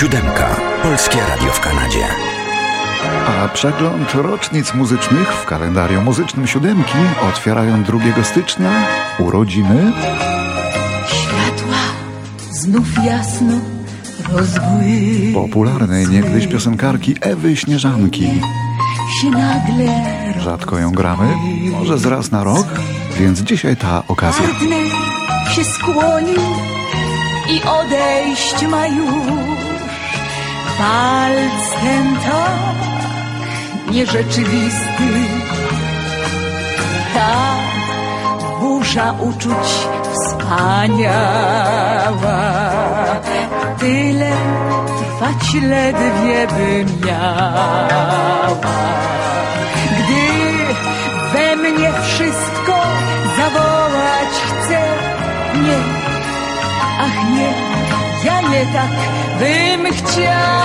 Siódemka. Polskie Radio w Kanadzie. A przegląd rocznic muzycznych w kalendarium muzycznym siódemki otwierają 2 stycznia urodziny Światła znów jasno rozbły. popularnej niegdyś piosenkarki Ewy Śnieżanki. się nagle Rzadko ją gramy, może z raz na rok, więc dzisiaj ta okazja. Się skłonił i odejść ma już. Walc ten tak nierzeczywisty. Ta burza uczuć wspaniała. Tyle trwać ledwie by miała. Ja nie tak bym chciała.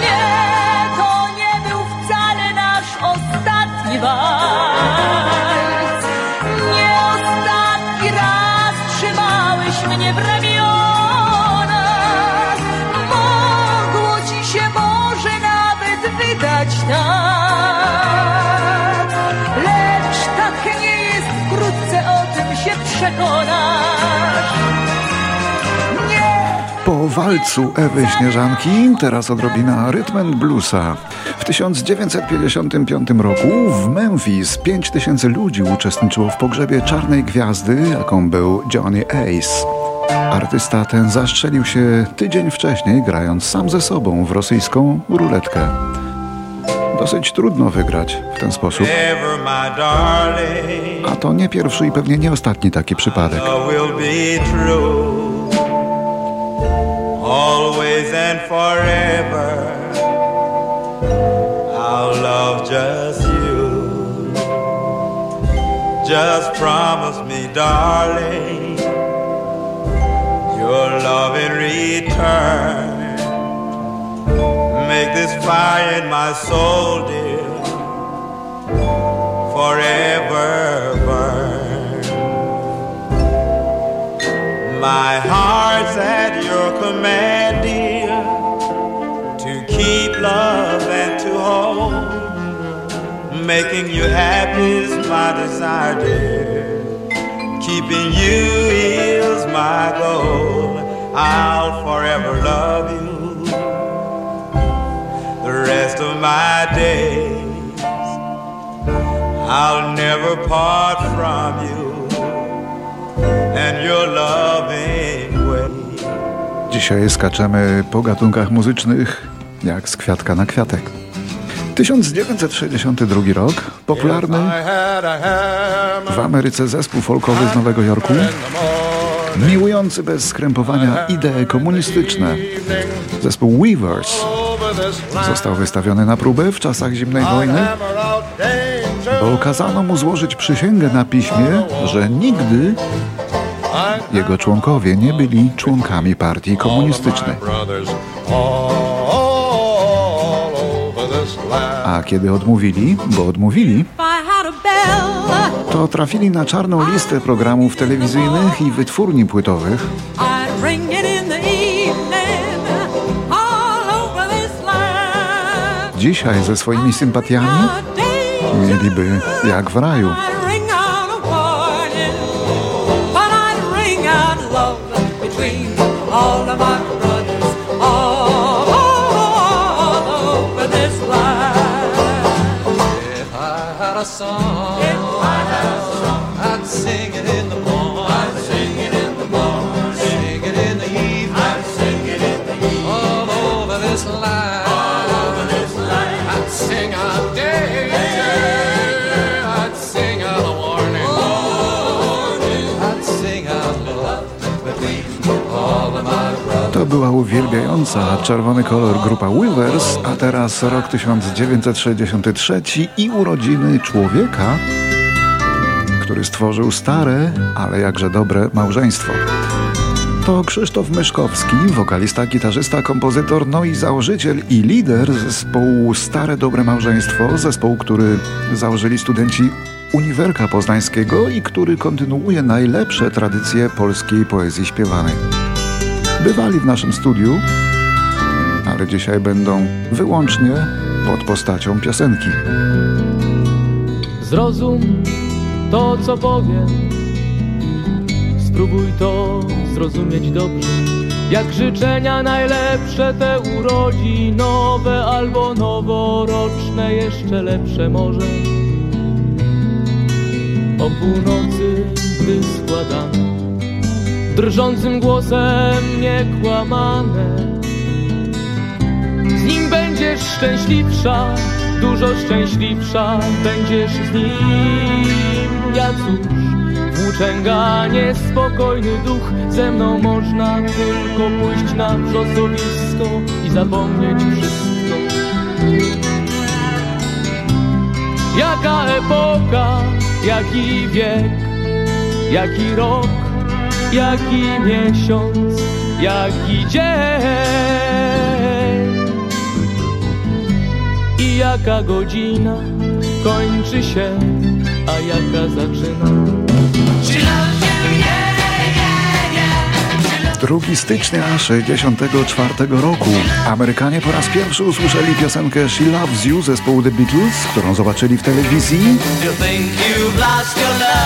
Nie, to nie był wcale nasz ostatni walc. Nie ostatni raz trzymałeś mnie w ramionach. Mogło ci się może nawet wydać tak. Walcu Ewy Śnieżanki teraz odrobina rytm and bluesa. W 1955 roku w Memphis 5000 ludzi uczestniczyło w pogrzebie czarnej gwiazdy, jaką był Johnny Ace. Artysta ten zastrzelił się tydzień wcześniej, grając sam ze sobą w rosyjską ruletkę. Dosyć trudno wygrać w ten sposób, a to nie pierwszy i pewnie nie ostatni taki przypadek. And forever, I'll love just you. Just promise me, darling, your love in return. Make this fire in my soul, dear, forever burn. My heart's at your command, dear, love and to hold. Making you happy is my desire, dear. Keeping you is my goal. I'll forever love you the rest of my days. I'll never part from you and your loving way. Dzisiaj skaczemy po gatunkach muzycznych jak z kwiatka na kwiatek. 1962 rok, popularny w Ameryce zespół folkowy z Nowego Jorku, miłujący bez skrępowania idee komunistyczne. Zespół Weavers został wystawiony na próbę w czasach zimnej wojny, bo kazano mu złożyć przysięgę na piśmie, że nigdy jego członkowie nie byli członkami partii komunistycznej. A kiedy odmówili, bo odmówili, to trafili na czarną listę programów telewizyjnych i wytwórni płytowych, dzisiaj ze swoimi sympatiami mieliby jak w raju. To była uwielbiająca czerwony kolor grupa Weavers, a teraz rok 1963 i urodziny człowieka, który stworzył stare, ale jakże dobre małżeństwo. To Krzysztof Myszkowski, wokalista, gitarzysta, kompozytor, no i założyciel i lider zespołu Stare Dobre Małżeństwo, zespołu, który założyli studenci Uniwerka Poznańskiego i który kontynuuje najlepsze tradycje polskiej poezji śpiewanej. Bywali w naszym studiu, ale dzisiaj będą wyłącznie pod postacią piosenki. Zrozum to, co powiem. Spróbuj to zrozumieć dobrze. Jak życzenia najlepsze te urodzinowe albo noworoczne, jeszcze lepsze może. O północy, gdy składane, drżącym głosem niekłamane. Z nim będziesz szczęśliwsza, dużo szczęśliwsza będziesz z nim. Włóczęga, niespokojny duch, ze mną można tylko pójść na wrzosowisko i zapomnieć wszystko. Jaka epoka, jaki wiek, jaki rok, jaki miesiąc, jaki dzień. I jaka godzina kończy się, a jaka zaczyna. 2 stycznia 64 roku Amerykanie po raz pierwszy usłyszeli piosenkę She Loves You zespołu The Beatles, którą zobaczyli w telewizji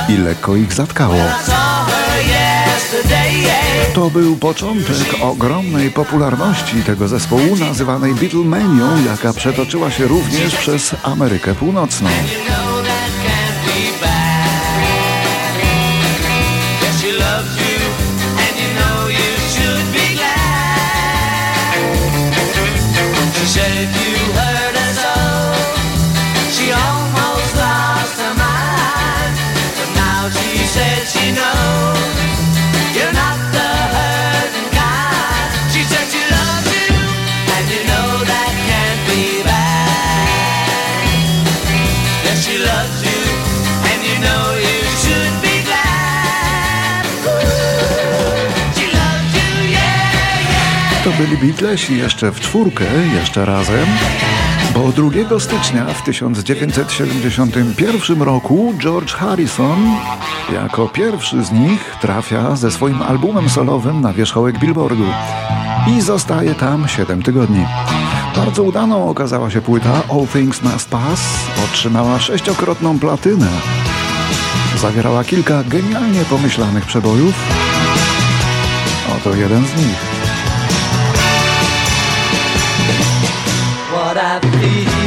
i lekko ich zatkało. To był początek ogromnej popularności tego zespołu nazywanej Beatlemanią, jaka przetoczyła się również przez Amerykę Północną. Byli Beatlesi jeszcze w czwórkę, jeszcze razem. Bo 2 stycznia w 1971 roku George Harrison jako pierwszy z nich trafia ze swoim albumem solowym na wierzchołek Billboardu i zostaje tam 7 tygodni. Bardzo udaną okazała się płyta All Things Must Pass, otrzymała sześciokrotną platynę. Zawierała kilka genialnie pomyślanych przebojów. Oto jeden z nich. What I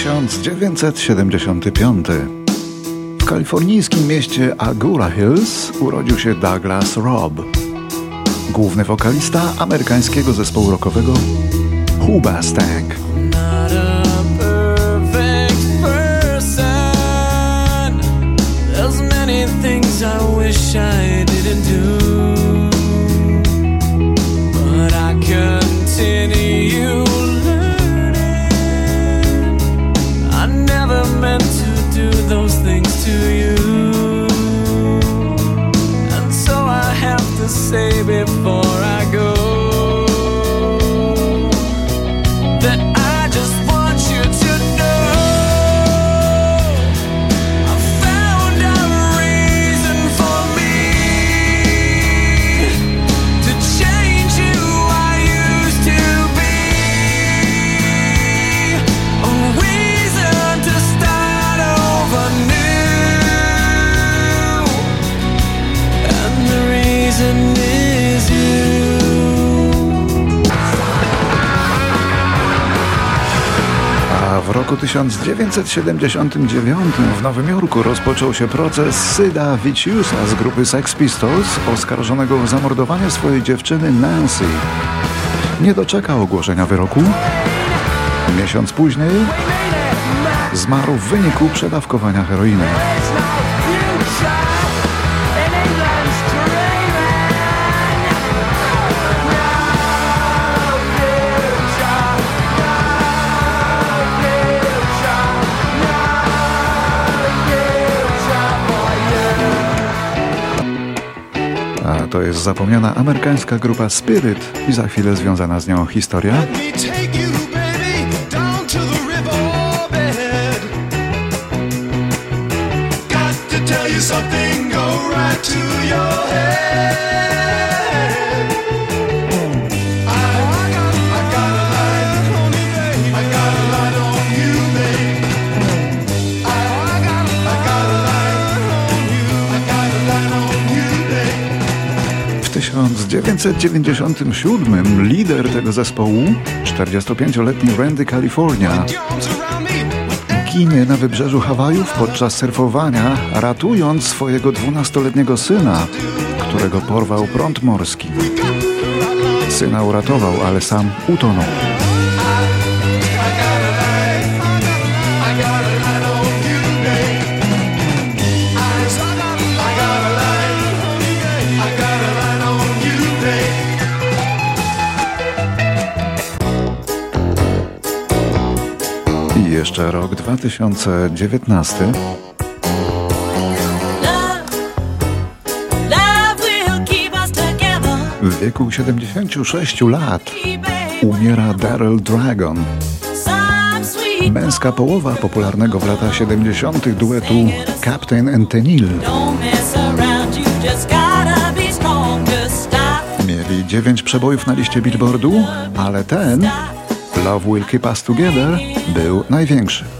1975. W kalifornijskim mieście Agura Hills urodził się Douglas Robb, główny wokalista amerykańskiego zespołu rockowego Hoobastank. not a to you, roku 1979 w Nowym Jorku rozpoczął się proces Syda Viciusa z grupy Sex Pistols, oskarżonego o zamordowanie swojej dziewczyny Nancy. Nie doczekał ogłoszenia wyroku. Miesiąc później zmarł w wyniku przedawkowania heroiny. To jest zapomniana amerykańska grupa Spirit i za chwilę związana z nią historia. Something, go right to your head. 1997 lider tego zespołu, 45-letni Randy California, ginie na wybrzeżu Hawajów podczas surfowania, ratując swojego 12-letniego syna, którego porwał prąd morski. Syna uratował, ale sam utonął. I jeszcze rok 2019. Love, love will keep us together. W wieku 76 lat umiera Daryl Dragon, męska połowa popularnego w latach 70. duetu Captain and stop. Mieli dziewięć przebojów na liście Billboardu, ale ten, Love Will Keep Us Together, był największy.